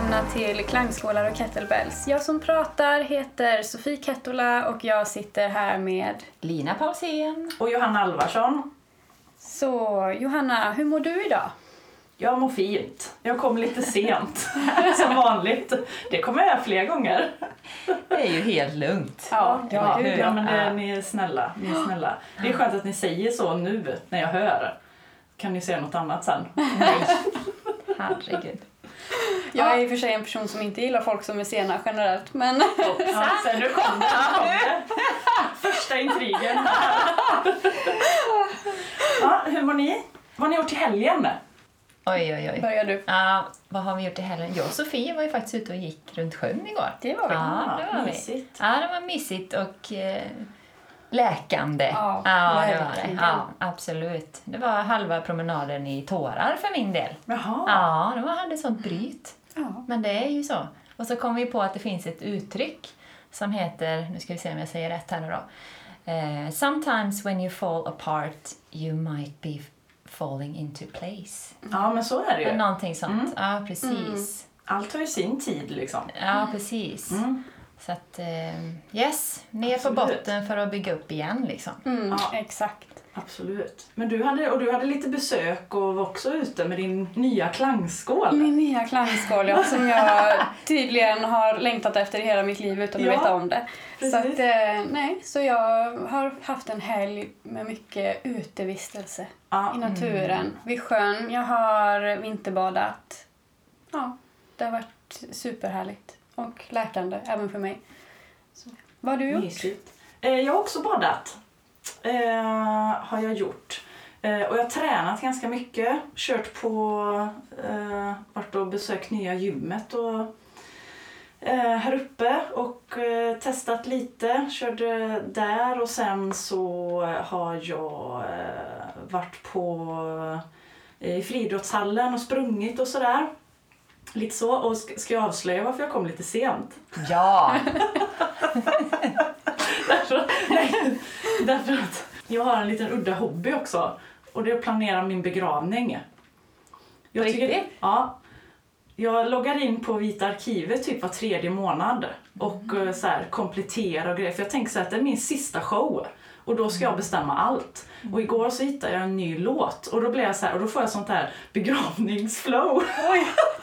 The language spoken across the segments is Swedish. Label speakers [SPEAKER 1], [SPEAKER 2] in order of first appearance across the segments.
[SPEAKER 1] välkomna till Klangskålar och Kettlebells. Jag som pratar heter Sofie Kettola och jag sitter här med...
[SPEAKER 2] Lina Paulsén.
[SPEAKER 3] Och Johanna Alvarsson.
[SPEAKER 1] Så Johanna, hur mår du idag?
[SPEAKER 3] Jag mår fint. Jag kom lite sent, som vanligt. Det kommer jag göra fler gånger.
[SPEAKER 2] Det är ju helt lugnt.
[SPEAKER 1] Ja,
[SPEAKER 3] Ja,
[SPEAKER 1] gud,
[SPEAKER 3] ja men det, ni är snälla. Ni är snälla. Det är skönt att ni säger så nu när jag hör. Kan ni säga något annat sen?
[SPEAKER 2] Nej. Herregud.
[SPEAKER 1] Jag är i och för sig en person som inte gillar folk som är sena generellt, men
[SPEAKER 3] Ja, sen nu kom det. Första intrigen. Ja, hur mår ni? Vad har ni gjort i helgen?
[SPEAKER 2] Oj, oj, oj.
[SPEAKER 1] börjar du.
[SPEAKER 2] Ja, vad har vi gjort i helgen? Jag och Sofie var ju faktiskt ute och gick runt sjön igår.
[SPEAKER 1] Det var vi.
[SPEAKER 2] Ja, det var vi.
[SPEAKER 3] mysigt.
[SPEAKER 2] Ja, det var mysigt och eh, läkande.
[SPEAKER 1] Ja,
[SPEAKER 2] det var det. Ja, absolut. Det var halva promenaden i tårar för min del.
[SPEAKER 3] Jaha.
[SPEAKER 2] Ja, de hade sånt bryt.
[SPEAKER 1] Ja.
[SPEAKER 2] Men det är ju så. Och så kom vi på att det finns ett uttryck som heter, nu ska vi se om jag säger rätt här nu då. Eh, Sometimes when you fall apart you might be falling into place.
[SPEAKER 3] Ja, men så är det ju.
[SPEAKER 2] Någonting sånt. Ja, precis.
[SPEAKER 3] Allt har ju sin tid liksom.
[SPEAKER 2] Ja, precis.
[SPEAKER 3] Mm.
[SPEAKER 2] Så att, eh, yes, ner
[SPEAKER 3] Absolut.
[SPEAKER 2] på botten för att bygga upp igen liksom.
[SPEAKER 1] Mm,
[SPEAKER 3] Ja.
[SPEAKER 1] Exakt.
[SPEAKER 3] Absolut. Men du hade, och du hade lite besök och var också ute med din nya klangskål.
[SPEAKER 1] Min nya klangskål ja, som jag tydligen har längtat efter i hela mitt liv utan att
[SPEAKER 3] Ja,
[SPEAKER 1] veta om det. Så, att, eh, nej, så jag har haft en helg med mycket utevistelse
[SPEAKER 3] Ja.
[SPEAKER 1] i naturen, vid sjön. Jag har vinterbadat. Ja, det har varit superhärligt och läkande även för mig. Så, vad har du gjort?
[SPEAKER 3] Mysigt. Eh, jag har också badat. Eh, har jag gjort. Eh, och jag har tränat ganska mycket. Kört på, eh, varit och besökt nya gymmet och eh, här uppe och eh, testat lite. Körde där och sen så har jag eh, varit på eh, i friidrottshallen och sprungit och sådär. Lite så. Och ska ska jag avslöja varför jag kom lite sent?
[SPEAKER 2] Ja!
[SPEAKER 3] Därför, nej, därför att jag har en liten udda hobby också. Och det är att planera min begravning. Jag
[SPEAKER 2] riktigt?
[SPEAKER 3] Ja. Jag loggar in på Vita arkivet typ var tredje månad och
[SPEAKER 2] Mm.
[SPEAKER 3] eh, så här, kompletterar och grejer. För jag tänker så här, att det är min sista show. Och då ska jag bestämma allt.
[SPEAKER 2] Mm.
[SPEAKER 3] Och igår så hittade jag en ny låt och då blev jag så här, och då får jag sånt här begravningsflow.
[SPEAKER 1] Oj,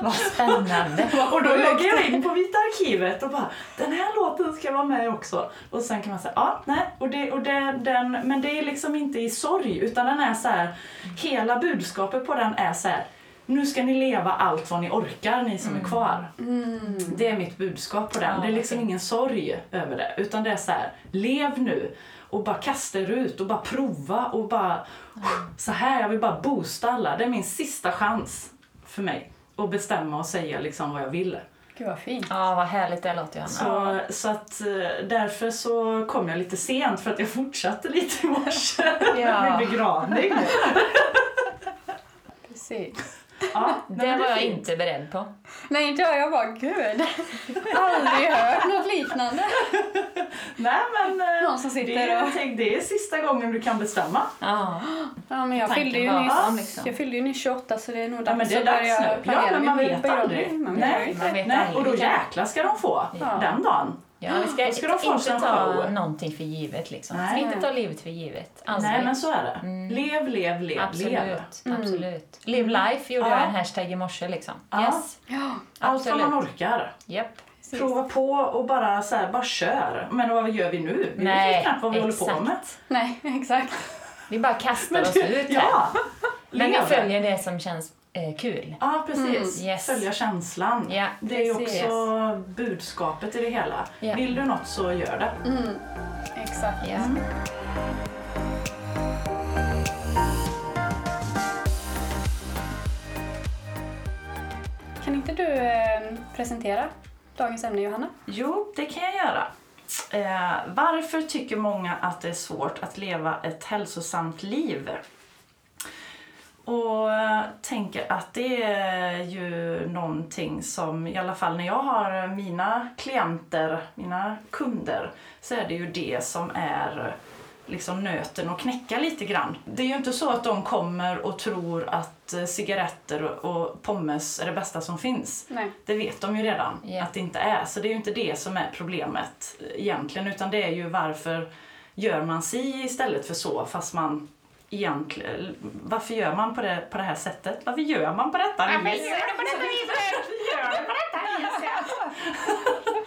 [SPEAKER 2] Vad spännande.
[SPEAKER 3] och då loggar jag in på Vita arkivet och bara den här låten ska vara med också. Och sen kan man säga ja, nej, och det, och det, den, men det är liksom inte i sorg utan den är så här, hela budskapet på den är så här, nu ska ni leva allt vad ni orkar ni som är kvar. Det är mitt budskap på den.
[SPEAKER 2] Ja,
[SPEAKER 3] det är liksom
[SPEAKER 2] okej.
[SPEAKER 3] ingen sorg över det utan det är så här, lev nu och bara kasta er ut och bara prova och bara så här, jag vill bara boosta alla. Det är min sista chans för mig att bestämma och säga liksom vad jag vill.
[SPEAKER 1] gud vad fint.
[SPEAKER 2] Ja, vad härligt det låter Johanna.
[SPEAKER 3] Så, så att eh, därför så kom jag lite sent för att jag fortsatte lite i morse
[SPEAKER 2] Ja.
[SPEAKER 3] med min begravning.
[SPEAKER 1] Precis.
[SPEAKER 3] Ja,
[SPEAKER 2] Det var jag
[SPEAKER 3] fint.
[SPEAKER 2] inte beredd på.
[SPEAKER 1] Nej, inte jag. Jag bara, gud. Aldrig hört något liknande.
[SPEAKER 3] Nej men eh,
[SPEAKER 1] Någon som sitter
[SPEAKER 3] det, är-
[SPEAKER 1] och-
[SPEAKER 3] tänk, det är sista gången du kan bestämma.
[SPEAKER 2] Ja.
[SPEAKER 1] Ja, men jag
[SPEAKER 2] Tanken
[SPEAKER 1] fyllde ju nyss,
[SPEAKER 2] om, liksom.
[SPEAKER 1] jag fyllde ju nyss 28 så det är nog
[SPEAKER 3] Ja, men
[SPEAKER 1] dags
[SPEAKER 3] det är
[SPEAKER 1] att börja
[SPEAKER 3] nu. Ja,
[SPEAKER 1] planera
[SPEAKER 3] men man vet aldrig.
[SPEAKER 1] Man vet
[SPEAKER 3] Nej.
[SPEAKER 1] aldrig.
[SPEAKER 2] Man vet
[SPEAKER 3] Nej,
[SPEAKER 2] aldrig.
[SPEAKER 3] och då jäklar ska de få
[SPEAKER 1] Ja.
[SPEAKER 3] den dagen.
[SPEAKER 2] Ja, vi ska,
[SPEAKER 3] ska de
[SPEAKER 2] inte ta någonting för givet. Liksom. Vi
[SPEAKER 3] Nej.
[SPEAKER 2] ska inte ta livet för givet. Aldrig.
[SPEAKER 3] Nej men så är det.
[SPEAKER 2] Mm.
[SPEAKER 3] Lev, lev, lev, lev.
[SPEAKER 2] Absolut. absolut. Live life gjorde
[SPEAKER 3] Ja.
[SPEAKER 2] jag en hashtag i morse. Liksom.
[SPEAKER 3] Ja.
[SPEAKER 2] Yes.
[SPEAKER 1] Ja,
[SPEAKER 3] Allt vad man orkar.
[SPEAKER 1] Precis.
[SPEAKER 3] Prova på och bara så här, bara kör. Men vad gör vi nu? Vi vet ju knappt vad vi håller på med.
[SPEAKER 1] Nej, exakt.
[SPEAKER 2] Vi bara kastar oss ut här.
[SPEAKER 3] ja,
[SPEAKER 2] Men vi
[SPEAKER 3] lev.
[SPEAKER 2] följer det som känns eh, kul.
[SPEAKER 3] Ja, precis.
[SPEAKER 2] Mm, yes.
[SPEAKER 3] Följa känslan.
[SPEAKER 2] Ja,
[SPEAKER 3] det är ju
[SPEAKER 1] precis.
[SPEAKER 3] också budskapet i det hela.
[SPEAKER 2] Ja.
[SPEAKER 3] Vill du något så gör det.
[SPEAKER 1] Mm, exakt.
[SPEAKER 2] Ja.
[SPEAKER 1] Kan inte du eh, presentera dagens ämne, Johanna?
[SPEAKER 3] Jo, det kan jag göra. Eh, varför tycker många att det är svårt att leva ett hälsosamt liv? Och eh, tänker att det är ju någonting som, i alla fall när jag har mina klienter, mina kunder, så är det ju det som är liksom nöten att knäcka lite grann. Det är ju inte så att de kommer och tror att eh, cigaretter och pommes är det bästa som finns.
[SPEAKER 1] Nej.
[SPEAKER 3] Det vet de ju redan
[SPEAKER 2] Ja.
[SPEAKER 3] att det inte är. Så det är ju inte det som är problemet eh, egentligen utan det är ju varför gör man si istället för så fast man egentligen... Varför gör man på det, på det här sättet? Varför gör man på detta viset? Varför gör man på detta viset?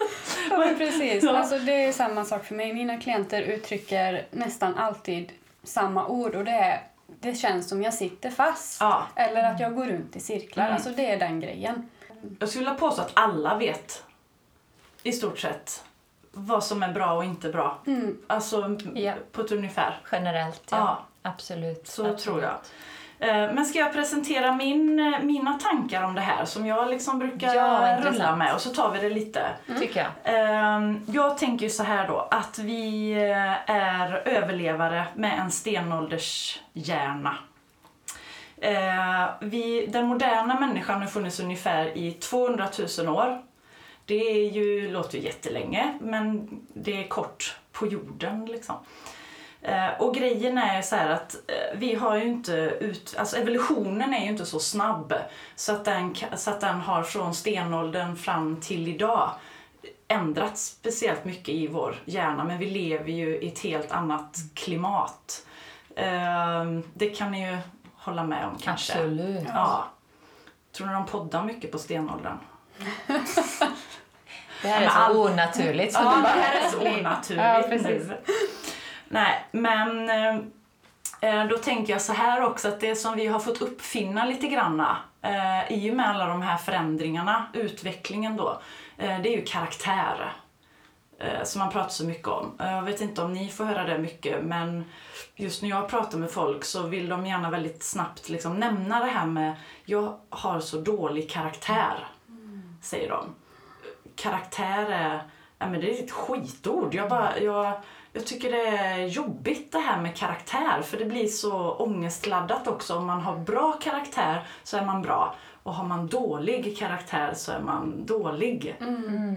[SPEAKER 1] Ja, men precis.
[SPEAKER 3] Ja.
[SPEAKER 1] Alltså, det är samma sak för mig. Mina klienter uttrycker nästan alltid samma ord och det är det känns som jag sitter fast.
[SPEAKER 3] Ja.
[SPEAKER 1] Eller att jag går runt i cirklar.
[SPEAKER 3] Mm.
[SPEAKER 1] Alltså det är den grejen.
[SPEAKER 3] Jag skulle vilja påstå att alla vet i stort sett vad som är bra och inte bra.
[SPEAKER 1] Mm.
[SPEAKER 3] Alltså
[SPEAKER 2] Ja.
[SPEAKER 3] på ett ungefär.
[SPEAKER 2] Generellt, ja.
[SPEAKER 3] Ja.
[SPEAKER 2] Absolut.
[SPEAKER 3] Så
[SPEAKER 2] absolut.
[SPEAKER 3] tror jag. Eh, Men ska jag presentera min, eh, mina tankar om det här som jag liksom brukar
[SPEAKER 2] Ja,
[SPEAKER 3] rulla med och så tar vi det lite.
[SPEAKER 2] Tycker jag.
[SPEAKER 3] Ehm, Jag tänker ju så här då att vi eh, är överlevare med en stenåldershjärna. Vi, den moderna människan har funnits ungefär i 200 000 år. Det är ju, låter ju jättelänge, men det är kort på jorden. Liksom. Eh, Och grejen är så att eh, vi har ju inte ut, alltså evolutionen är ju inte så snabb så att den, så att den har från stenåldern fram till idag ändrats speciellt mycket i vår hjärna men vi lever ju i ett helt annat klimat. Eh, Det kan ni ju hålla med om kanske.
[SPEAKER 2] Absolut.
[SPEAKER 3] Ja. Tror ni de poddar mycket på stenåldern?
[SPEAKER 2] Det här är så
[SPEAKER 3] all-
[SPEAKER 2] onaturligt. Så
[SPEAKER 3] Ja,
[SPEAKER 2] det
[SPEAKER 3] här är så onaturligt
[SPEAKER 2] Ja, precis.
[SPEAKER 3] nu. Nej, men eh, eh, då tänker jag så här också att det som vi har fått uppfinna lite granna eh, i och med alla de här förändringarna, utvecklingen då, eh, det är ju karaktär. Eh, som man pratar så mycket om. Eh, Jag vet inte om ni får höra det mycket men just när jag pratar med folk så vill de gärna väldigt snabbt liksom nämna det här med jag har så dålig karaktär, säger de karaktär är, ja, men det är ett skitord. Jag, bara, jag, jag tycker det är jobbigt det här med karaktär för det blir så ångestladdat också. Om man har bra karaktär så är man bra och har man dålig karaktär så är man dålig.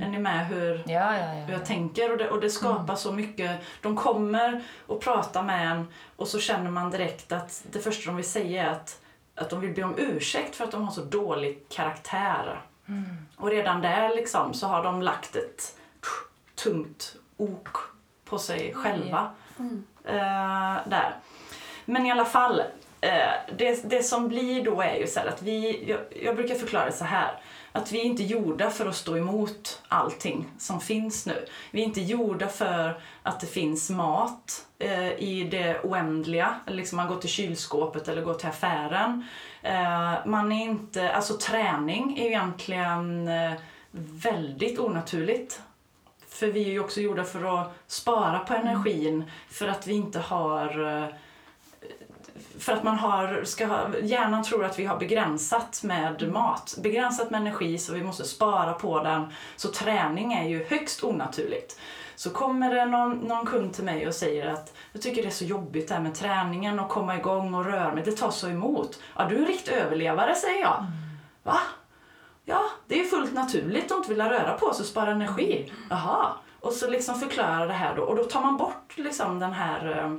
[SPEAKER 3] Är ni med hur,
[SPEAKER 2] Ja, ja,
[SPEAKER 3] hur
[SPEAKER 2] ja.
[SPEAKER 3] jag tänker? Och det, och det skapar så mycket. De kommer och pratar med en och så känner man direkt att det första de vill säga är att, att de vill be om ursäkt för att de har så dålig karaktär. Och redan där liksom så har de lagt ett tungt ok på sig själva. Eh, där. Men i alla fall, eh, det, det som blir då är ju så att vi, jag, jag brukar förklara det så här. Att vi är inte gjorda för att stå emot allting som finns nu. Vi är inte gjorda för att det finns mat eh, i det oändliga. Liksom man går till kylskåpet eller går till affären. Eh, man är inte, alltså träning är ju egentligen eh, väldigt onaturligt. För vi är ju också gjorda för att spara på energin för att vi inte har eh, för att man har, ska ha, hjärnan tror att vi har begränsat med mat, begränsat med energi så vi måste spara på den. Så träning är ju högst onaturligt. Så kommer det någon, någon kund till mig och säger att jag tycker det är så jobbigt det här med träningen och komma igång och röra mig, det tar så emot. Ja, du är en riktig överlevare säger jag. Va? Ja, det är fullt naturligt att inte vilja röra på sig och spara energi. Jaha. Och så liksom förklara det här då. Och då tar man bort liksom den här eh,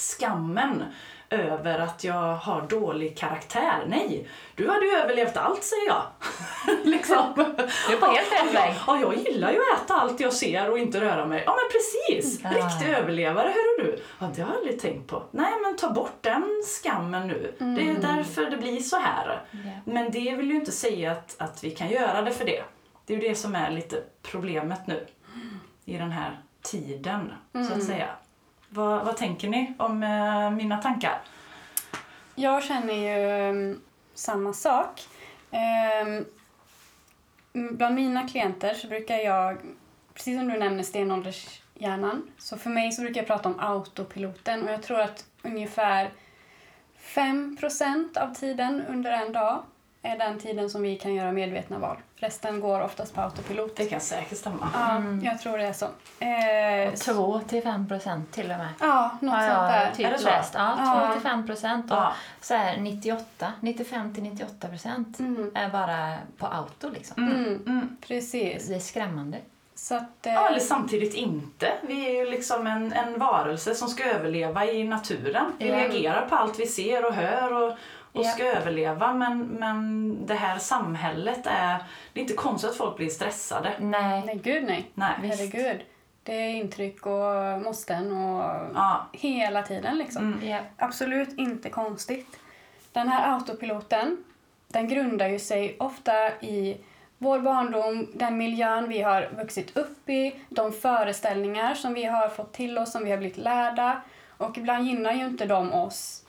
[SPEAKER 3] skammen över att jag har dålig karaktär. Nej, du hade ju överlevt allt säger jag. liksom.
[SPEAKER 2] Du är på helt rätt väg.
[SPEAKER 3] Ja, jag gillar ju att äta allt jag ser och inte röra mig. Ja, men precis!
[SPEAKER 2] Ah.
[SPEAKER 3] Riktig överlevare, hör du. Ja, det har jag aldrig tänkt på. Nej, men ta bort den skammen nu. Det är därför det blir så här.
[SPEAKER 2] Ja.
[SPEAKER 3] Men det vill ju inte säga att, att vi kan göra det för det. Det är ju det som är lite problemet nu i den här tiden, så att säga. Vad, vad tänker ni om eh, mina tankar?
[SPEAKER 1] Jag känner ju um, samma sak. Um, bland mina klienter så brukar jag, precis som du nämner stenåldershjärnan, så för mig så brukar jag prata om autopiloten och jag tror att ungefär 5% av tiden under en dag är den tiden som vi kan göra medvetna val. Resten går oftast på autopilot.
[SPEAKER 3] Det kan säkert stämma.
[SPEAKER 1] Ja, jag tror det är så. Eh, så-
[SPEAKER 2] 2 till 5 procent till och med.
[SPEAKER 1] ja, något
[SPEAKER 2] Har
[SPEAKER 1] sånt där.
[SPEAKER 2] typ
[SPEAKER 3] Är det så?
[SPEAKER 2] läst. Ja, 2
[SPEAKER 1] Ja.
[SPEAKER 2] till 5 procent. Och
[SPEAKER 3] Ja.
[SPEAKER 2] så här 98, 95 till 98 procent
[SPEAKER 1] Mm.
[SPEAKER 2] är bara på auto liksom.
[SPEAKER 1] Mm,
[SPEAKER 3] Mm.
[SPEAKER 1] precis.
[SPEAKER 2] Det är skrämmande.
[SPEAKER 1] Så att, eh,
[SPEAKER 3] Ja, eller samtidigt inte. Vi är ju liksom en, en varelse som ska överleva i naturen. Vi
[SPEAKER 2] Ja.
[SPEAKER 3] reagerar på allt vi ser och hör och, och ska överleva. Men, men det här samhället är... Det är inte konstigt att folk blir stressade.
[SPEAKER 2] Nej.
[SPEAKER 1] nej, gud nej.
[SPEAKER 3] Nej.
[SPEAKER 1] Herregud. Det är intryck och måsten och
[SPEAKER 3] Ja.
[SPEAKER 1] hela tiden liksom.
[SPEAKER 3] Mm.
[SPEAKER 2] Ja.
[SPEAKER 1] Absolut inte konstigt. Den här autopiloten, den grundar ju sig ofta i vår barndom, den miljön vi har vuxit upp i, de föreställningar som vi har fått till oss, som vi har blivit lärda. Och ibland gynnar ju inte de oss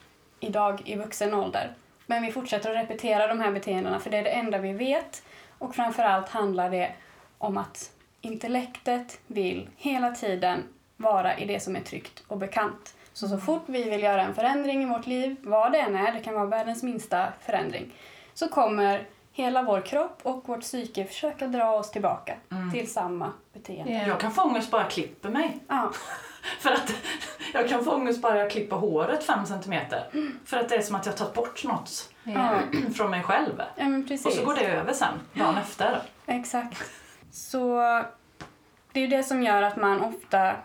[SPEAKER 1] idag i vuxen ålder. Men vi fortsätter att repetera de här beteendena för det är det enda vi vet. Och framförallt handlar det om att intellektet vill hela tiden vara i det som är tryggt och bekant. Så så fort vi vill göra en förändring i vårt liv, vad det än är, det kan vara världens minsta förändring, så kommer hela vår kropp och vårt psyke försöka dra oss tillbaka till samma beteende.
[SPEAKER 2] Ja.
[SPEAKER 3] Jag kan få ångest bara jag klipper mig.
[SPEAKER 1] Ja,
[SPEAKER 3] För att jag kan få ångest bara jag klipper håret fem centimeter. För att det är som att jag har tagit bort något
[SPEAKER 2] ja,
[SPEAKER 3] från mig själv.
[SPEAKER 1] ja men precis.
[SPEAKER 3] Och så går det över sen, dagen efter.
[SPEAKER 1] Exakt. Så det är ju det som gör att man ofta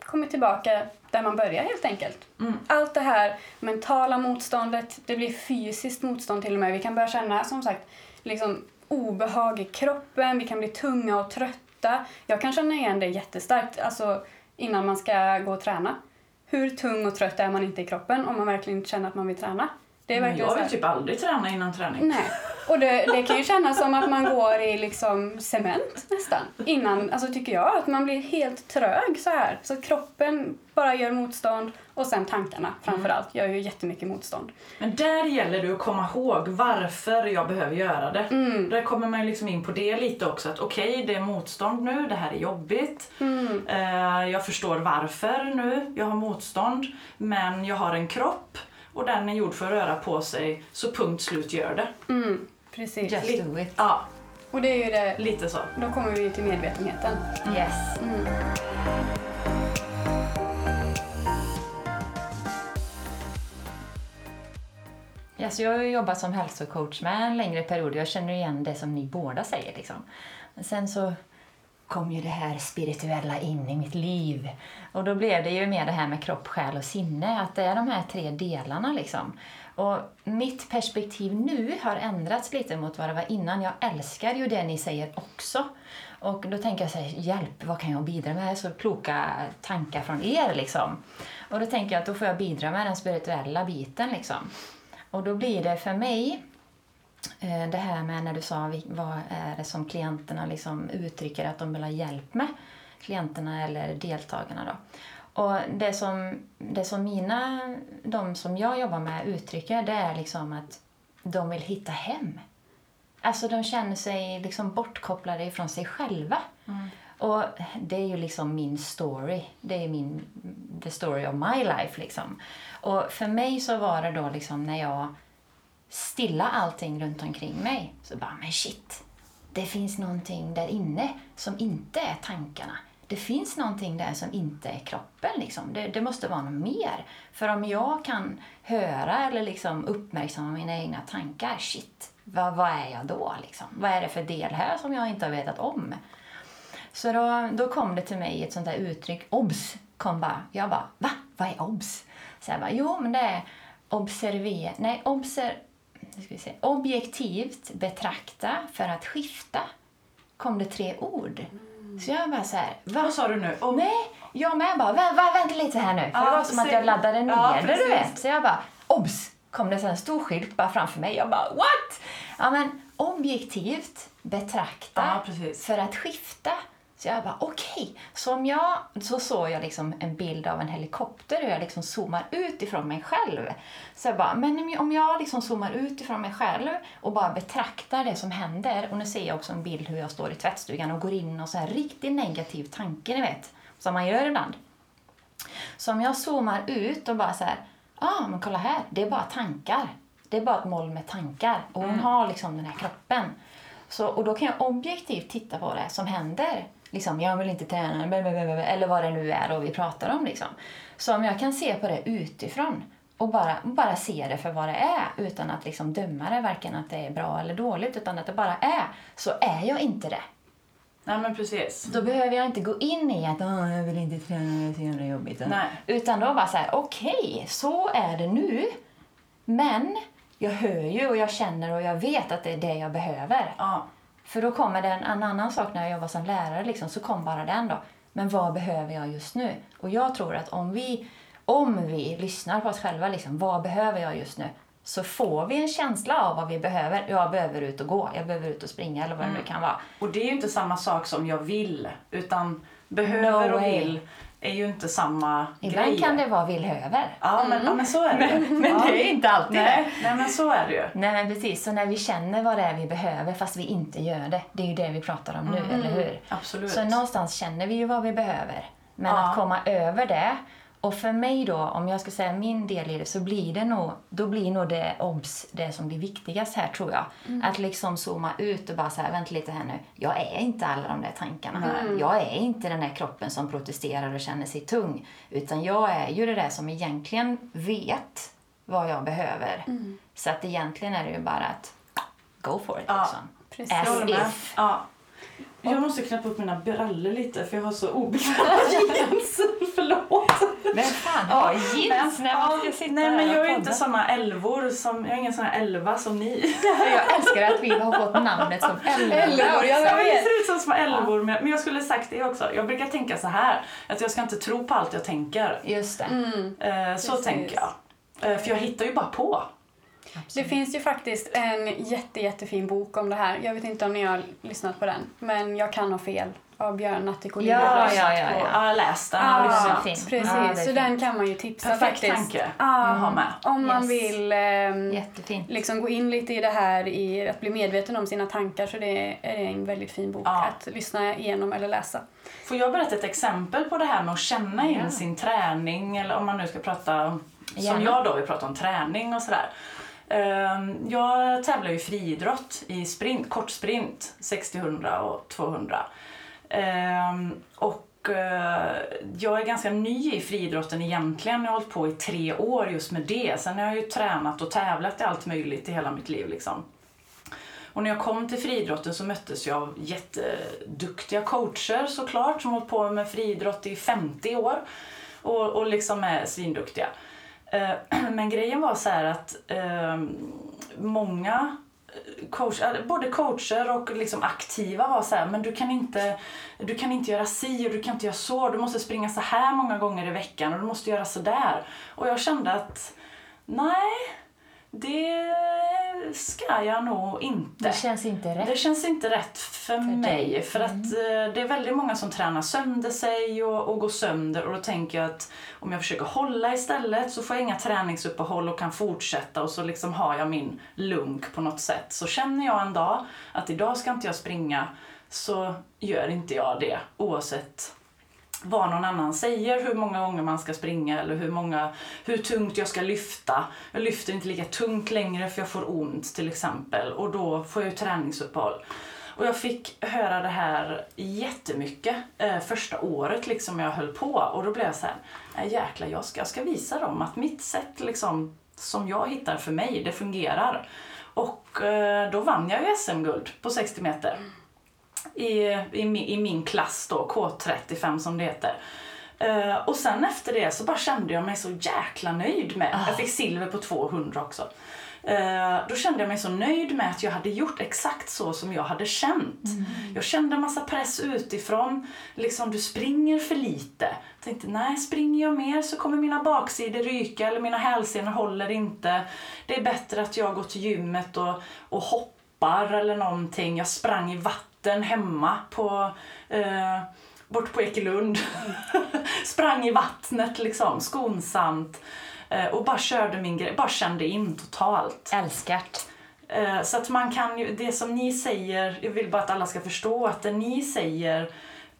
[SPEAKER 1] kommer tillbaka där man börjar helt enkelt.
[SPEAKER 3] Mm.
[SPEAKER 1] Allt det här mentala motståndet, det blir fysiskt motstånd till och med. Vi kan börja känna som sagt liksom obehag i kroppen, vi kan bli tunga och trötta. Jag kan känna igen det jättestarkt alltså, innan man ska gå och träna. Hur tung och trött är man inte i kroppen om man verkligen känner att man vill träna? Det är
[SPEAKER 3] Men
[SPEAKER 1] verkligen
[SPEAKER 3] jag vill typ aldrig träna innan träning.
[SPEAKER 1] Nej. Och det, det kan ju kännas som att man går i liksom cement nästan. Innan, alltså tycker jag, att man blir helt trög så här. Så kroppen bara gör motstånd och sen tankarna framförallt gör ju jättemycket motstånd.
[SPEAKER 3] Men där gäller det att komma ihåg varför jag behöver göra det.
[SPEAKER 1] Mm.
[SPEAKER 3] Där kommer man liksom in på det lite också. Att okej, det är motstånd nu, det här är jobbigt.
[SPEAKER 1] Mm.
[SPEAKER 3] Eh, jag förstår varför nu jag har motstånd. Men jag har en kropp och den är gjord för att röra på sig. Så punkt slut gör det.
[SPEAKER 1] Mm. Precis.
[SPEAKER 2] Just do it.
[SPEAKER 3] Ja,
[SPEAKER 1] Och det är ju det,
[SPEAKER 3] lite så.
[SPEAKER 1] då kommer vi till medvetenheten.
[SPEAKER 2] Yes.
[SPEAKER 1] Mm.
[SPEAKER 2] Yes, jag har ju jobbat som hälsocoach med en längre period jag känner igen det som ni båda säger. Liksom. Men sen så kom ju det här spirituella in i mitt liv. Och då blev det ju mer det här med kropp, själ och sinne. Att det är de här tre delarna liksom. Och mitt perspektiv nu har ändrats lite mot vad det var innan. Jag älskar ju det ni säger också. Och då tänker jag så här, hjälp, vad kan jag bidra med? Så kloka tankar från er liksom. Och då tänker jag att då får jag bidra med den spirituella biten liksom. Och då blir det för mig eh, det här med när du sa vad är det som klienterna liksom uttrycker att de vill ha hjälp med. Klienterna eller deltagarna då. Och det som, det som mina, de som jag jobbar med uttrycker det är liksom att de vill hitta hem. Alltså de känner sig liksom bortkopplade ifrån sig själva. Och det är ju liksom min story. Det är min, the story of my life liksom. Och för mig så var det då liksom när jag stilla allting runt omkring mig. Så bara, men shit. Det finns någonting där inne som inte är tankarna. Det finns någonting där som inte är kroppen. Liksom. Det, det måste vara något mer. För om jag kan höra eller liksom uppmärksamma mina egna tankar, shit, vad, vad är jag då? Liksom? Vad är det för del här som jag inte har vetat om? Så då, då kom det till mig ett sånt där uttryck, obs, kom bara. Jag bara, va? Vad är obs? Så jag bara, jo men det är observera, nej obser, nu ska vi se, objektivt betrakta för att skifta. Kom det tre ord. Så jag bara så här, va?
[SPEAKER 3] Vad sa du nu? Om,
[SPEAKER 2] Nej, jag med bara, vä, vä, vänta lite här nu. För
[SPEAKER 3] Ja,
[SPEAKER 2] det var som att
[SPEAKER 3] precis.
[SPEAKER 2] jag laddade ner
[SPEAKER 3] Ja,
[SPEAKER 2] det, du vet. Så jag bara, obs! Kom det en stor skylt bara framför mig. Jag bara, what? Ja, men objektivt betrakta
[SPEAKER 3] Ja,
[SPEAKER 2] för att skifta. Så jag bara, okej. Så om jag, så såg jag liksom en bild av en helikopter och jag liksom zoomar ut ifrån mig själv. Så jag bara, men om jag- om jag liksom zoomar ut ifrån mig själv och bara betraktar det som händer. Och nu ser jag också en bild hur jag står i tvättstugan och går in och så här riktigt negativ tanke, ni vet. Som man gör ibland. Så om jag zoomar ut och bara så här, ja ah, men kolla här, det är bara tankar. Det är bara ett moll med tankar. Och hon har liksom den här kroppen. Så, och då kan jag objektivt titta på det som händer. Liksom, jag vill inte träna, eller vad det nu är och vi pratar om. Liksom. Så om jag kan se på det utifrån och bara, bara se det för vad det är utan att liksom döma det, varken att det är bra eller dåligt, utan att det bara är, så är jag inte det.
[SPEAKER 3] Nej men precis.
[SPEAKER 2] Då behöver jag inte gå in i att "Åh, jag vill inte träna, det är så jävla jobbigt.
[SPEAKER 3] Nej.
[SPEAKER 2] Utan då bara så här, okej, så är det nu. Men jag hör ju och jag känner och jag vet att det är det jag behöver.
[SPEAKER 3] Ja.
[SPEAKER 2] För då kommer det en, annan sak när jag jobbar som lärare, liksom, så kom bara den då. Men vad behöver jag just nu? Och jag tror att om vi, om vi lyssnar på oss själva, liksom, vad behöver jag just nu? Så får vi en känsla av vad vi behöver. Jag behöver ut och gå, jag behöver ut och springa eller vad det nu kan vara.
[SPEAKER 3] Och det är ju inte samma sak som jag vill. Utan behöver
[SPEAKER 2] No
[SPEAKER 3] och
[SPEAKER 2] way.
[SPEAKER 3] vill är ju inte samma
[SPEAKER 2] Ibland
[SPEAKER 3] grej.
[SPEAKER 2] kan det vara villhöver.
[SPEAKER 3] Ja men, ja, men så är det.
[SPEAKER 2] Men
[SPEAKER 3] ja.
[SPEAKER 2] det är inte alltid det.
[SPEAKER 3] Nej, nej, men så är det ju.
[SPEAKER 2] Nej men precis, så när vi känner vad det är vi behöver fast vi inte gör det, det är ju det vi pratar om nu, eller hur?
[SPEAKER 3] Absolut.
[SPEAKER 2] Så någonstans känner vi ju vad vi behöver. Men
[SPEAKER 3] Ja.
[SPEAKER 2] att komma över det, och för mig då, om jag ska säga min del i det, så blir det nog, då blir nog det obs det som blir viktigast här tror jag. Att liksom zooma ut och bara säga, vänta lite här nu, jag är inte alla de där tankarna. Jag är inte den där kroppen som protesterar och känner sig tung. Utan jag är ju det där som egentligen vet vad jag behöver. Så att egentligen är det ju bara att go for it
[SPEAKER 3] Ja,
[SPEAKER 2] liksom.
[SPEAKER 1] precis.
[SPEAKER 2] As if.
[SPEAKER 3] Ja. Jag måste knäppa upp mina brallor lite för jag har så obekväma jeans. Förlåt.
[SPEAKER 2] Men fan, ha jeans när man ska sitta
[SPEAKER 3] Nej men jag är inte såna älvor som, jag är ingen sån här elva som ni.
[SPEAKER 2] Jag älskar att vi har fått namnet som
[SPEAKER 1] Älvor, ja,
[SPEAKER 3] Ja, det
[SPEAKER 1] vet.
[SPEAKER 3] ser ut som små älvor men men jag skulle sagt det också. Jag brukar tänka så här att jag ska inte tro på allt jag tänker.
[SPEAKER 2] Just det.
[SPEAKER 1] Mm.
[SPEAKER 3] Eh, så
[SPEAKER 1] Precis.
[SPEAKER 3] tänker jag. Eh, för jag hittar ju bara på.
[SPEAKER 1] Det finns ju faktiskt en jätte, jättefin bok om det här. Jag vet inte om ni har lyssnat på den, men Jag kan ha fel av Björn Natthiko
[SPEAKER 2] Ja, ja, ja, ja.
[SPEAKER 3] Och jag har läst den
[SPEAKER 1] Ah,
[SPEAKER 2] Ja,
[SPEAKER 3] lyssnat.
[SPEAKER 2] fin.
[SPEAKER 1] Precis,
[SPEAKER 2] Ja, det är
[SPEAKER 1] så
[SPEAKER 2] fint.
[SPEAKER 1] den kan man ju tipsa
[SPEAKER 3] Perfekt
[SPEAKER 1] faktiskt.
[SPEAKER 3] tanke
[SPEAKER 1] Ja,
[SPEAKER 3] att ha med.
[SPEAKER 1] Om man
[SPEAKER 2] Yes.
[SPEAKER 1] vill
[SPEAKER 2] Jättefint.
[SPEAKER 1] liksom gå in lite i det här, i att bli medveten om sina tankar, så det är en väldigt fin bok
[SPEAKER 3] Ja.
[SPEAKER 1] att lyssna igenom eller läsa.
[SPEAKER 3] Får jag berätta ett exempel på det här med att känna in
[SPEAKER 2] Ja.
[SPEAKER 3] sin träning eller om man nu ska prata om, som
[SPEAKER 2] Gärna.
[SPEAKER 3] jag då vill prata om träning och sådär. Ehm, jag tävlar ju i friidrott i sprint, kortsprint, 60, 100 och 200. Ehm, och eh, jag är ganska ny i friidrotten egentligen. Jag har hållit på i tre år just med det. Sen har jag ju tränat och tävlat i allt möjligt i hela mitt liv. Liksom. Och när jag kom till friidrotten så möttes jag av jätteduktiga coacher såklart som har hållit på med friidrott i 50 år och, och liksom är svinduktiga. Eh, men grejen var så här att ehm, många eh, coach, eh, både coacher och liksom aktiva var så här, men du kan, inte, du kan inte göra si och du kan inte göra så. Du måste springa så här många gånger i veckan och du måste göra så där. Och jag kände att nej, det ska jag nog inte.
[SPEAKER 2] Det känns inte rätt.
[SPEAKER 3] Det känns inte rätt för, mig.
[SPEAKER 2] dig.
[SPEAKER 3] För att eh, det är väldigt många som tränar sönder sig och, och går sönder. Och då tänker jag att om jag försöker hålla istället så får jag inga träningsuppehåll och kan fortsätta. Och så liksom har jag min lunk på något sätt. Så känner jag en dag att idag ska inte jag springa så gör inte jag det. Oavsett vad någon annan säger, hur många gånger man ska springa eller hur, många, hur tungt jag ska lyfta. Jag lyfter inte lika tungt längre för jag får ont till exempel och då får jag ju träningsuppehåll. Och jag fick höra det här jättemycket eh, första året liksom jag höll på och då blev jag så här, jäklar jag ska, jag ska visa dem att mitt sätt liksom som jag hittar för mig, det fungerar. Och eh, då vann jag ju SM-guld på 60 meter i, i, min- i min klass då, K35 som det heter. Eh, och sen efter det så bara kände jag mig så jäkla nöjd med, jag fick silver på 200 också. Eh, då kände jag mig så nöjd med att jag hade gjort exakt så som jag hade känt. Jag kände en massa press utifrån, liksom du springer för lite. Jag tänkte nej, springer jag mer så kommer mina baksidor ryka eller mina hälsenor håller inte. Det är bättre att jag går till gymmet och, och hoppar eller någonting. Jag sprang i vatten hemma på eh, bort på Ekelund. Sprang i vattnet liksom, skonsamt. Eh, och bara körde min grej, bara kände in totalt.
[SPEAKER 2] Älskat.
[SPEAKER 3] Eh, Så att man kan ju, det som ni säger, jag vill bara att alla ska förstå att det ni säger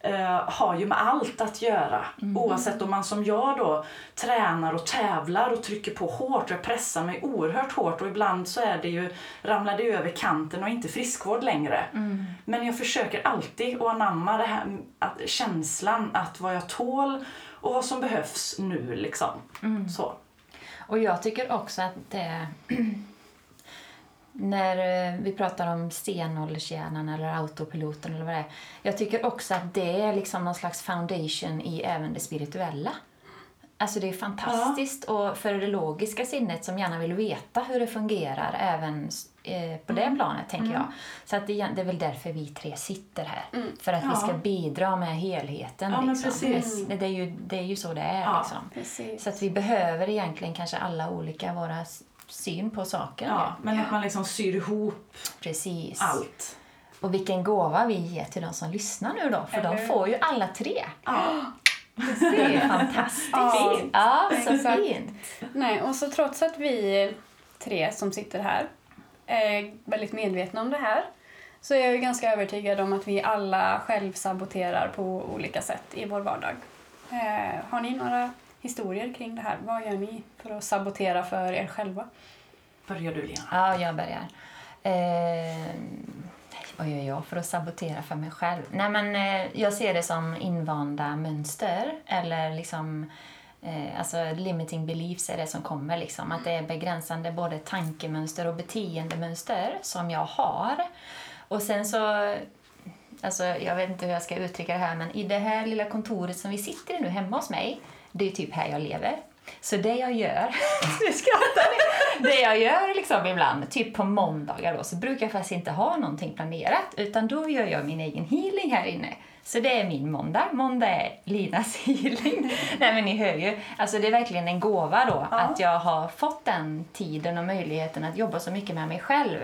[SPEAKER 3] eh, har ju med allt att göra. Oavsett om man som jag då tränar och tävlar och trycker på hårt och jag pressar mig oerhört hårt och ibland så är det ju, ramlar det över kanten och inte friskvård längre. Men jag försöker alltid att anamma det här, att, känslan att vad jag tål och vad som behövs nu liksom. Så.
[SPEAKER 2] Och jag tycker också att det... när eh, vi pratar om stenåldershjärnan eller autopiloten eller vad det är. Jag tycker också att det är liksom någon slags foundation i även det spirituella. Alltså det är fantastiskt och för det logiska sinnet som gärna vill veta hur det fungerar även eh, på det planet, tänker jag. Så att det, är- det är väl därför vi tre sitter här. För att vi
[SPEAKER 3] Ja.
[SPEAKER 2] ska bidra med helheten.
[SPEAKER 3] Ja,
[SPEAKER 2] liksom. Det, det, är ju, det är ju så det är.
[SPEAKER 3] Ja.
[SPEAKER 2] Liksom. Så att vi behöver egentligen kanske alla olika våra syn på saker.
[SPEAKER 3] Ja, men att man liksom syr ihop
[SPEAKER 2] Precis.
[SPEAKER 3] allt.
[SPEAKER 2] Och vilken gåva vi ger till de som lyssnar nu då, för de
[SPEAKER 1] Eller-
[SPEAKER 2] får ju alla tre.
[SPEAKER 3] Ja.
[SPEAKER 2] Det är fantastiskt.
[SPEAKER 1] Ja.
[SPEAKER 2] fint. Ja, så
[SPEAKER 1] Exakt.
[SPEAKER 2] fint.
[SPEAKER 1] Nej, och så trots att vi tre som sitter här är väldigt medvetna om det här så är jag ju ganska övertygad om att vi alla självsaboterar på olika sätt i vår vardag. Eh, har ni några historier kring det här? Vad gör ni för att sabotera för er själva?
[SPEAKER 3] Börjar du Lena?
[SPEAKER 2] Ja, jag börjar. Eh, vad gör jag för att sabotera för mig själv? Nej, men, eh, jag ser det som invanda mönster eller liksom Eh, alltså limiting beliefs är det som kommer. Liksom. Att det är begränsande både tankemönster och beteendemönster som jag har. Och sen så, alltså, jag vet inte hur jag ska uttrycka det här, men i det här lilla kontoret som vi sitter i nu hemma hos mig, det är typ här jag lever. Så det jag gör, nu skrattar ni. Det jag gör liksom ibland, typ på måndagar då, så brukar jag faktiskt inte ha någonting planerat, utan då gör jag min egen healing här inne. Så det är min måndag. Måndag är Linas healing. Nej men ni hör ju. Alltså det är verkligen en gåva då
[SPEAKER 3] Ja.
[SPEAKER 2] att jag har fått den tiden och möjligheten att jobba så mycket med mig själv.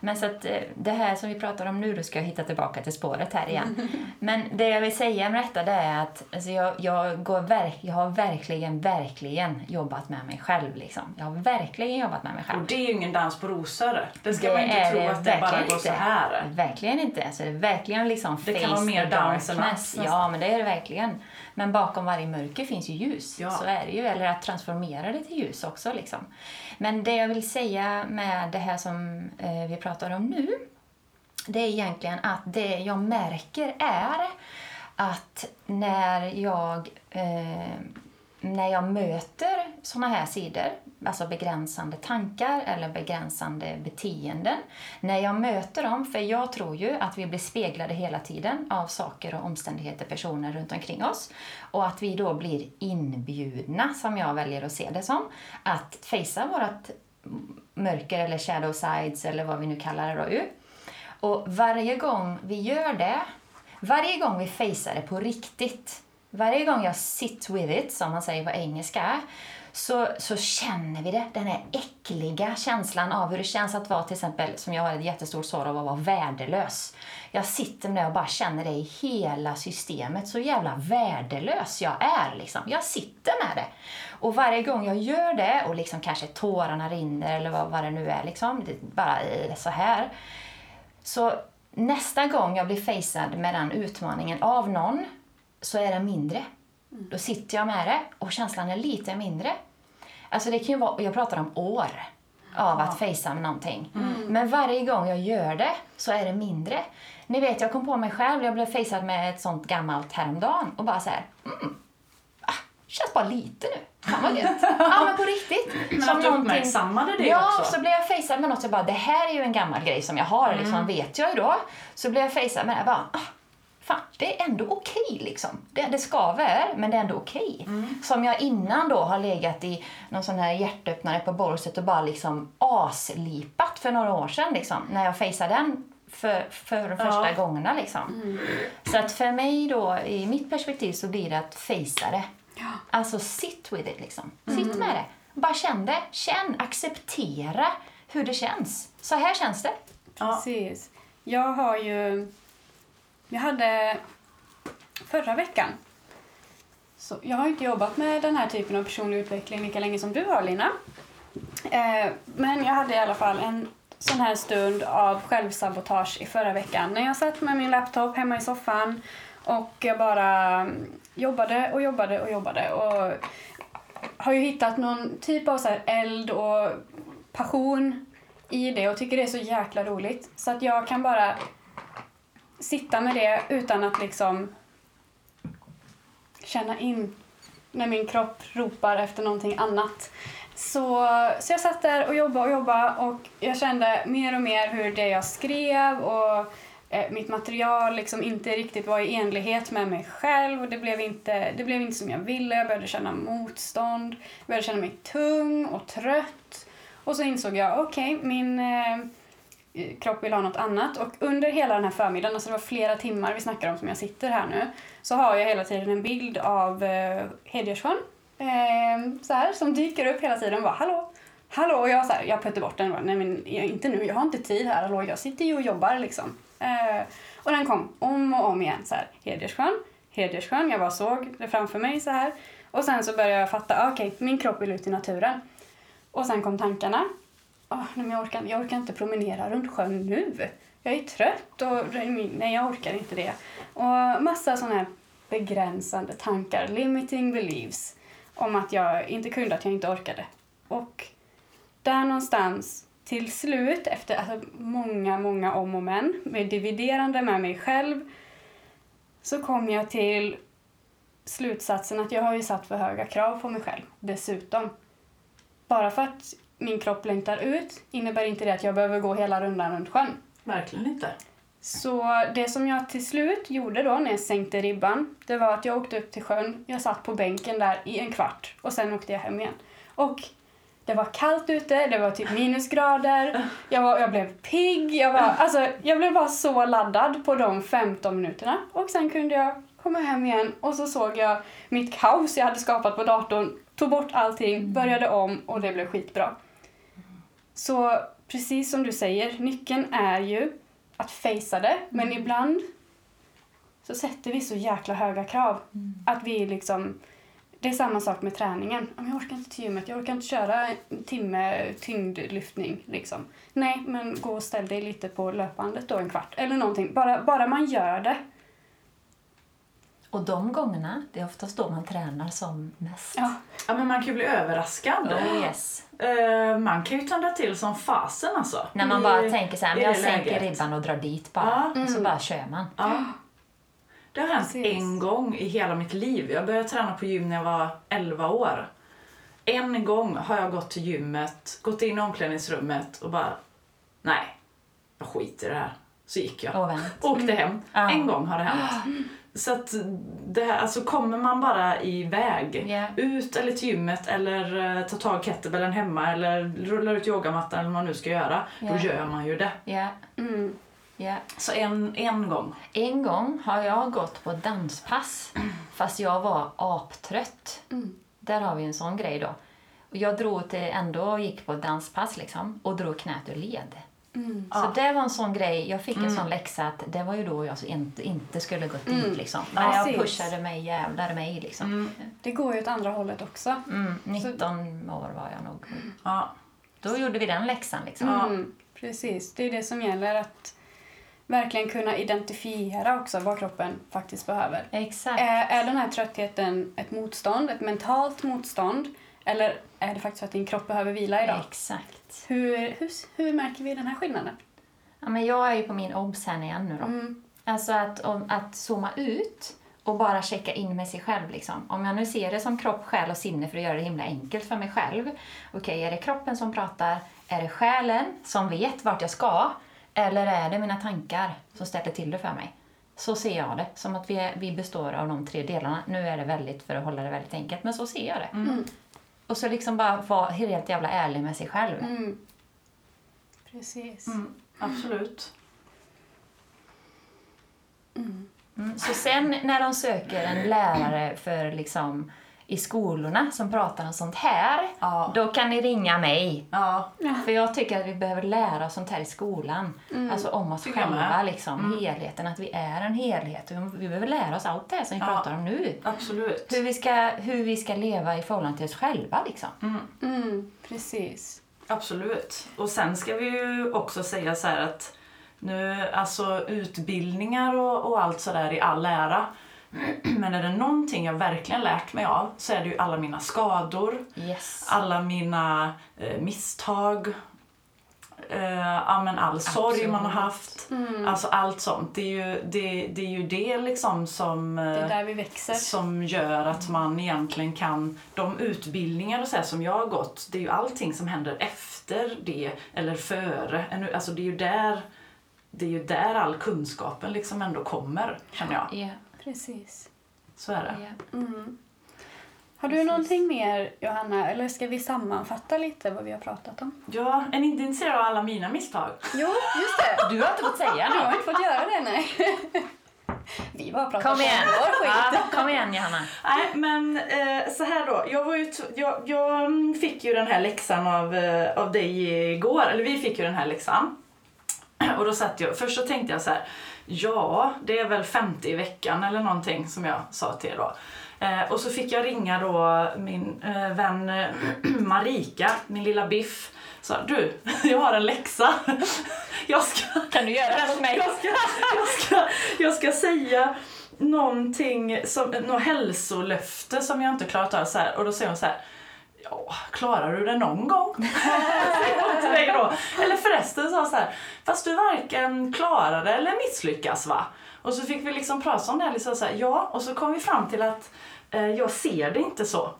[SPEAKER 2] Men så att eh, det här som vi pratar om nu, då ska jag hitta tillbaka till spåret här igen. Men det jag vill säga med detta det är att alltså jag, jag, går verk, jag har verkligen, verkligen jobbat med mig själv. Liksom. Jag har verkligen jobbat med mig själv.
[SPEAKER 3] Och det är ju ingen dans på rosor. Det ska
[SPEAKER 2] Det
[SPEAKER 3] man inte tro att det bara går så
[SPEAKER 2] inte.
[SPEAKER 3] här.
[SPEAKER 2] Verkligen inte. Alltså det är verkligen liksom
[SPEAKER 3] Det kan
[SPEAKER 2] face
[SPEAKER 3] vara mer än ups,
[SPEAKER 2] Ja, men det är det verkligen. Men bakom varje mörker finns ju ljus.
[SPEAKER 3] Ja.
[SPEAKER 2] Så är det ju. Eller att transformera det till ljus också. Liksom. Men det jag vill säga med det här som eh, vi pratar om nu, det är egentligen att det jag märker är att när jag, eh, när jag möter såna här sidor, alltså begränsande tankar eller begränsande beteenden, när jag möter dem, för jag tror ju att vi blir speglade hela tiden av saker och omständigheter, personer runt omkring oss, och att vi då blir inbjudna, som jag väljer att se det som, att fejsa vårt mörker eller shadow sides eller vad vi nu kallar det då. Och varje gång vi gör det, varje gång vi facear det på riktigt, varje gång jag sit with it, som man säger på engelska, så, så känner vi det, den här äckliga känslan av hur det känns att vara till exempel, som jag har ett jättestort sår av att vara värdelös. Jag sitter med det och bara känner det i hela systemet, så jävla värdelös jag är. Liksom. Jag sitter med det. Och varje gång jag gör det, och liksom kanske tårarna rinner eller vad, vad det nu är, liksom, bara eh, så här, så nästa gång jag blir facead med den utmaningen av någon så är den mindre. Då sitter jag med det och känslan är lite mindre. Alltså det kan ju vara, jag pratar om år av att facea med någonting. Men varje gång jag gör det så är det mindre. Ni vet, jag kom på mig själv, jag blev facead med ett sånt gammalt häromdagen och bara så här, mm, ah, känns bara lite nu. Fan vad gött. Ja men på riktigt.
[SPEAKER 3] Men
[SPEAKER 2] Som
[SPEAKER 3] att du
[SPEAKER 2] någonting-
[SPEAKER 3] uppmärksammade det
[SPEAKER 2] ja,
[SPEAKER 3] också.
[SPEAKER 2] så blev jag facead med något så bara, det här är ju en gammal grej som jag har, liksom, vet jag ju då. Så blev jag facead med det, jag bara, ah, fan, det är ändå okej liksom. Det, det skaver, men det är ändå okej. Som jag innan då har legat i någon sån här hjärtöppnare på borset och bara liksom aslipat för några år sedan liksom, när jag faceade den för, för de första
[SPEAKER 3] Ja.
[SPEAKER 2] gångerna liksom. Så att för mig då, i mitt perspektiv så blir det att facea det. Alltså sit with it liksom. Sitt med det. Bara känn det. Känn, acceptera hur det känns. Så här känns det.
[SPEAKER 3] Ja.
[SPEAKER 1] Precis. Jag har ju... Jag hade förra veckan. Så jag har inte jobbat med den här typen av personlig utveckling lika länge som du har, Lina. Eh, men jag hade i alla fall en sån här stund av självsabotage i förra veckan. När jag satt med min laptop hemma i soffan och jag bara jobbade och jobbade och jobbade. Och har ju hittat någon typ av så här eld och passion i det och tycker det är så jäkla roligt. Så att jag kan bara sitta med det utan att liksom känna in när min kropp ropar efter någonting annat. Så, så jag satt där och jobbade och jobbade och jag kände mer och mer hur det jag skrev och eh, mitt material liksom inte riktigt var i enlighet med mig själv och det blev, inte, det blev inte som jag ville. Jag började känna motstånd, jag började känna mig tung och trött. Och så insåg jag, okej, okay, min eh, Eh, kropp vill ha något annat. Och under hela den här förmiddagen, alltså det var flera timmar vi snackar om som jag sitter här nu, så har jag hela tiden en bild av eh, Hedjesjön eh, så här, som dyker upp hela tiden och bara hallå, hallå och jag, så här, jag puttar bort den bara, nej men inte nu, jag har inte tid här, hallå jag sitter ju och jobbar liksom. Eh, och den kom om och om igen så här, Hedjesjön, Hedjesjön, jag bara såg det framför mig så här. Och sen så började jag fatta, ah, okej, okay, min kropp vill ut i naturen. Och sen kom tankarna, oh, nej, men jag, orkar, jag orkar inte promenera runt sjön nu. Jag är trött och nej, jag orkar inte det. Och massa sådana här begränsande tankar, limiting beliefs, om att jag inte kunde, att jag inte orkade. Och där någonstans, till slut, efter alltså, många, många om och men, med dividerande med mig själv, så kom jag till slutsatsen att jag har ju satt för höga krav på mig själv dessutom. Bara för att min kropp längtar ut innebär inte det att jag behöver gå hela rundan runt sjön.
[SPEAKER 3] Verkligen inte.
[SPEAKER 1] Så det som jag till slut gjorde då när jag sänkte ribban, det var att jag åkte upp till sjön, jag satt på bänken där i en kvart och sen åkte jag hem igen. Och det var kallt ute, det var typ minusgrader, jag, var, jag blev pigg, jag, var, alltså, jag blev bara så laddad på de 15 minuterna. Och sen kunde jag komma hem igen och så såg jag mitt kaos jag hade skapat på datorn, tog bort allting, började om och det blev skitbra. Så precis som du säger, nyckeln är ju att fejsa det, men mm. ibland så sätter vi så jäkla höga krav mm. att vi liksom det är samma sak med träningen. Jag orkar inte till gymmet, jag orkar inte köra en timme tyngdlyftning. Liksom. Nej, men gå och ställ dig lite på löpbandet då en kvart. Eller någonting. Bara, bara man gör det
[SPEAKER 2] och de gångerna, det är oftast då man tränar som mest.
[SPEAKER 3] Ja, ja men man kan ju bli överraskad.
[SPEAKER 2] Oh, yes.
[SPEAKER 3] Uh, man kan ju tända till som fasen alltså.
[SPEAKER 2] När man bara tänker så här, men jag sänker läget. ribban och drar dit bara. Ja. Mm. Och så bara kör man.
[SPEAKER 3] Ja. Det har hänt Precis. en gång i hela mitt liv. Jag började träna på gym när jag var 11 år. En gång har jag gått till gymmet, gått in i omklädningsrummet och bara, nej, jag skiter i det här. Så gick jag.
[SPEAKER 2] Och
[SPEAKER 3] Åkte hem. Mm. En gång har det hänt. Så att det här, alltså kommer man bara iväg, yeah. ut eller till gymmet eller uh, tar tag kettlebellen hemma eller rullar ut yogamattan eller vad man nu ska göra, yeah. då gör man ju det.
[SPEAKER 2] Yeah. Mm.
[SPEAKER 3] Yeah. Så en, en gång?
[SPEAKER 2] En gång har jag gått på danspass fast jag var aptrött. Mm. Där har vi en sån grej då. Jag drog till, ändå gick på danspass liksom och drog knät ur led. Mm. Så det var en sån grej, jag fick en mm. sån läxa att det var ju då jag inte, inte skulle gått dit mm. liksom. Men ja, jag pushade mig, jävlar mig liksom. Mm.
[SPEAKER 1] Det går ju åt andra hållet också.
[SPEAKER 2] 19 Så... år var jag nog. Ja. Då gjorde vi den läxan liksom.
[SPEAKER 1] Precis, det är det som gäller att verkligen kunna identifiera också vad kroppen faktiskt behöver.
[SPEAKER 2] Exakt.
[SPEAKER 1] Är, är den här tröttheten ett motstånd, ett mentalt motstånd eller är det faktiskt så att din kropp behöver vila idag?
[SPEAKER 2] Exakt.
[SPEAKER 1] Hur, hur, hur märker vi den här skillnaden?
[SPEAKER 2] Ja, men jag är ju på min obs här igen nu då. Mm. Alltså att, om, att zooma ut och bara checka in med sig själv. Liksom. Om jag nu ser det som kropp, själ och sinne för att göra det himla enkelt för mig själv. Okej, okay, är det kroppen som pratar? Är det själen som vet vart jag ska? Eller är det mina tankar som ställer till det för mig? Så ser jag det, som att vi, vi består av de tre delarna. Nu är det väldigt, för att hålla det väldigt enkelt, men så ser jag det. Mm. Och så liksom bara vara helt jävla ärlig med sig själv.
[SPEAKER 1] Mm. Precis.
[SPEAKER 3] Mm, absolut.
[SPEAKER 2] Mm. mm. Så sen när de söker en lärare för liksom i skolorna som pratar om sånt här, ja. då kan ni ringa mig.
[SPEAKER 3] Ja.
[SPEAKER 2] För jag tycker att vi behöver lära oss sånt här i skolan. Mm. Alltså om oss själva, liksom, mm. helheten, att vi är en helhet. Vi behöver lära oss allt det här som vi ja. pratar om nu.
[SPEAKER 3] Absolut.
[SPEAKER 2] Hur vi ska, hur vi ska leva i förhållande till oss själva. Liksom.
[SPEAKER 1] Mm. mm precis.
[SPEAKER 3] Absolut. Och sen ska vi ju också säga så att nu, alltså utbildningar och, och allt sådär i all ära. Men är det någonting jag verkligen lärt mig av så är det ju alla mina skador,
[SPEAKER 2] yes.
[SPEAKER 3] alla mina eh, misstag. eh, men all sorg man har haft. Alltså allt sånt. Det är ju det, det, är ju det liksom som, eh,
[SPEAKER 1] Det växer.
[SPEAKER 3] som gör att man egentligen kan... De utbildningar och så som jag har gått, det är ju allting som händer efter det eller före. Alltså det är ju där, det är ju där all kunskapen liksom ändå kommer, känner jag.
[SPEAKER 2] Ja,
[SPEAKER 1] Precis.
[SPEAKER 3] Så är det.
[SPEAKER 2] ja.
[SPEAKER 1] Mm. Har du
[SPEAKER 2] Precis.
[SPEAKER 1] någonting mer, Johanna? Eller ska vi sammanfatta lite vad vi har pratat om?
[SPEAKER 3] Ja, är ni inte intresserade av alla mina misstag?
[SPEAKER 1] Jo, just det.
[SPEAKER 2] Du har inte fått säga
[SPEAKER 1] Du har
[SPEAKER 2] något.
[SPEAKER 1] inte fått göra det, nej. Vi bara pratar
[SPEAKER 2] Kom igen.
[SPEAKER 1] om vår skit.
[SPEAKER 2] Ja, kom igen, Johanna.
[SPEAKER 3] Nej, men eh, så här då. Jag, var ju jag, jag fick ju den här läxan av, eh, av dig igår. Eller vi fick ju den här läxan. Och då satt jag, först så tänkte jag så här. Ja, det är väl 50 i veckan eller någonting som jag sa till då. Eh, och så fick jag ringa då min eh, vän eh, Marika, min lilla biff. Sa du, jag har en läxa. Jag ska,
[SPEAKER 2] Kan du göra den åt mig?
[SPEAKER 3] jag ska, jag ska, jag ska säga någonting, som, något hälsolöfte som jag inte klarat av. Så här. Och då säger hon så här. Ja, klarar du det någon gång? Eller förresten sa så här. Fast du varken klarar det eller misslyckas va? Och så fick vi liksom prata om det här. Liksom så här ja, och så kom vi fram till att eh, jag ser det inte så.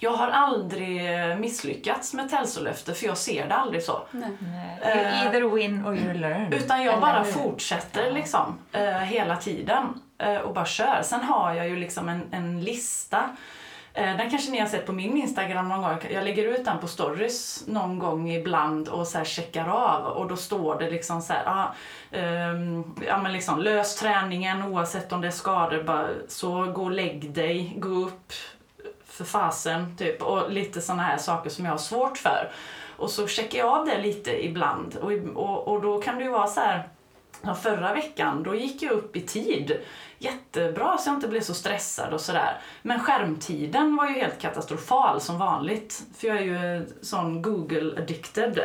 [SPEAKER 3] Jag har aldrig misslyckats med ett hälsolöfte för jag ser det aldrig så.
[SPEAKER 1] Nej.
[SPEAKER 2] Nej, You either win or you learn.
[SPEAKER 3] Utan jag
[SPEAKER 2] Eller
[SPEAKER 3] bara
[SPEAKER 2] hur?
[SPEAKER 3] fortsätter liksom eh, hela tiden eh, och bara kör. Sen har jag ju liksom en, en lista. Eh, den kanske ni har sett på min Instagram någon gång. Jag lägger ut den på stories någon gång ibland och så här checkar av och då står det liksom så här, ah, um, ja men liksom lös träningen oavsett om det är skador, bara så gå och lägg dig, gå upp för fasen typ och lite såna här saker som jag har svårt för. Och så checkar jag av det lite ibland och, och, och då kan det ju vara så här förra veckan då gick jag upp i tid jättebra så jag inte blev så stressad och sådär. Men skärmtiden var ju helt katastrofal som vanligt. För jag är ju sån Google addicted.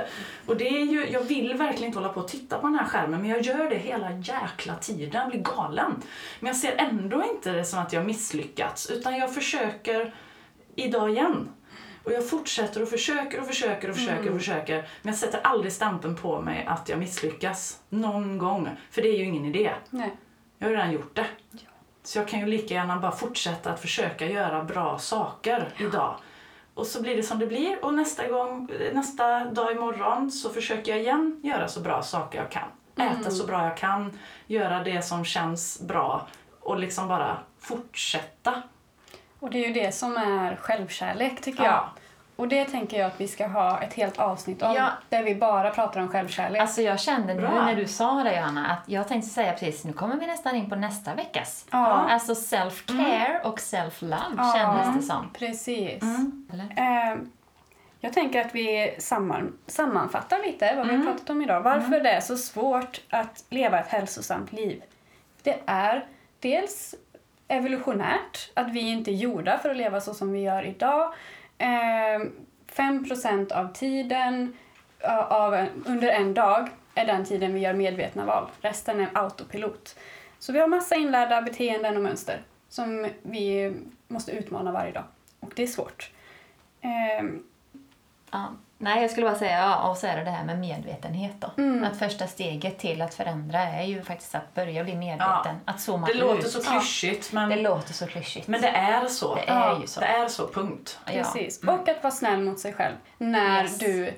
[SPEAKER 3] Och det är ju, jag vill verkligen inte hålla på och titta på den här skärmen men jag gör det hela jäkla tiden, jag blir galen. Men jag ser ändå inte det som att jag misslyckats utan jag försöker idag igen. Och jag fortsätter och försöker och försöker och försöker och försöker. Men jag sätter aldrig stampen på mig att jag misslyckas. Någon gång. För det är ju ingen idé.
[SPEAKER 1] Nej.
[SPEAKER 3] Jag har ju redan gjort det. Så jag kan ju lika gärna bara fortsätta att försöka göra bra saker idag. Och så blir det som det blir och nästa gång, nästa dag imorgon så försöker jag igen göra så bra saker jag kan. Äta så bra jag kan, göra det som känns bra och liksom bara fortsätta.
[SPEAKER 1] Och det är ju det som är självkärlek, tycker
[SPEAKER 3] Ja.
[SPEAKER 1] jag. Och det tänker jag att vi ska ha ett helt avsnitt om,
[SPEAKER 2] Ja.
[SPEAKER 1] där vi bara pratar om självkärlek.
[SPEAKER 2] Alltså jag kände nu när du sa det Johanna att jag tänkte säga precis, nu kommer vi nästan in på nästa veckas.
[SPEAKER 1] Ja.
[SPEAKER 2] Alltså self-care och self-love
[SPEAKER 1] Ja.
[SPEAKER 2] kändes det som.
[SPEAKER 1] Precis.
[SPEAKER 2] Eller?
[SPEAKER 1] Eh, jag tänker att vi samman, sammanfattar lite vad vi har pratat om idag. Varför det är så svårt att leva ett hälsosamt liv. Det är dels evolutionärt, att vi inte är gjorda för att leva så som vi gör idag. Ehm, 5% av tiden av under en dag är den tiden vi gör medvetna val. Resten är autopilot. Så vi har massa inlärda beteenden och mönster som vi måste utmana varje dag. Och det är svårt.
[SPEAKER 2] Um. Nej, jag skulle bara säga, ja, och så är det det här med medvetenhet då.
[SPEAKER 1] Mm.
[SPEAKER 2] Att första steget till att förändra är ju faktiskt att börja bli medveten. Att zooma
[SPEAKER 3] Det
[SPEAKER 2] ut.
[SPEAKER 3] låter så klyschigt men,
[SPEAKER 2] Det låter så klyschigt.
[SPEAKER 3] men det är så.
[SPEAKER 2] Det är ju så.
[SPEAKER 3] Det är så, punkt.
[SPEAKER 2] Ja.
[SPEAKER 1] Precis. Och att vara snäll mot sig själv när
[SPEAKER 2] Yes.
[SPEAKER 1] du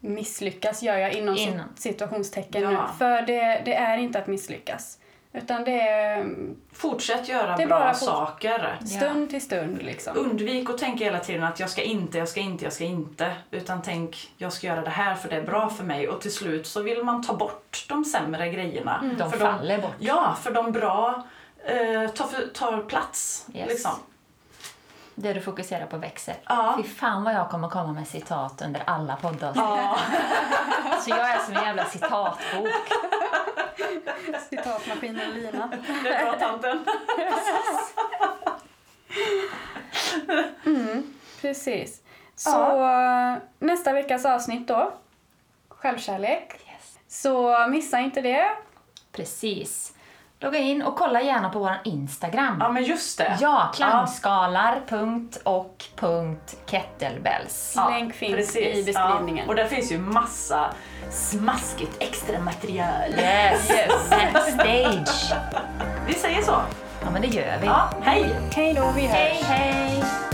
[SPEAKER 1] misslyckas, gör jag inom,
[SPEAKER 2] Inom.
[SPEAKER 1] Situationstecken
[SPEAKER 3] Ja.
[SPEAKER 1] nu. För det, det är inte att misslyckas. Utan det är
[SPEAKER 3] Fortsätt göra
[SPEAKER 1] Det är
[SPEAKER 3] bra saker.
[SPEAKER 1] stund till stund liksom.
[SPEAKER 3] Undvik att tänka hela tiden att jag ska inte, jag ska inte, jag ska inte. Utan tänk, jag ska göra det här för det är bra för mig. Och till slut så vill man ta bort de sämre grejerna.
[SPEAKER 2] Mm. De
[SPEAKER 3] för
[SPEAKER 2] faller bort.
[SPEAKER 3] Ja, för de bra eh, tar, för, tar plats.
[SPEAKER 2] Yes.
[SPEAKER 3] Liksom.
[SPEAKER 2] Det du fokuserar på växer.
[SPEAKER 3] Ja.
[SPEAKER 2] Fy fan vad jag kommer komma med citat under alla poddar.
[SPEAKER 3] Ja.
[SPEAKER 2] Så jag är som en jävla citatbok.
[SPEAKER 1] Citatmaskinen Lina.
[SPEAKER 3] Det är bra tanten.
[SPEAKER 1] Precis. Så nästa veckas avsnitt då, självkärlek.
[SPEAKER 2] Yes.
[SPEAKER 1] Så missa inte det.
[SPEAKER 2] Precis. Logga in och kolla gärna på vår Instagram.
[SPEAKER 3] Ja, men just det.
[SPEAKER 2] Ja, klangskalar, punkt och punkt kettlebells.
[SPEAKER 3] Ja,
[SPEAKER 1] Länk finns
[SPEAKER 3] precis.
[SPEAKER 1] i beskrivningen.
[SPEAKER 3] Ja. Och där finns ju massa smaskigt extra material.
[SPEAKER 2] Yes, backstage.
[SPEAKER 3] Vi säger så.
[SPEAKER 2] Ja, men det gör vi.
[SPEAKER 3] Ja, hej!
[SPEAKER 1] Hej då, vi hörs.
[SPEAKER 2] Hej, hej!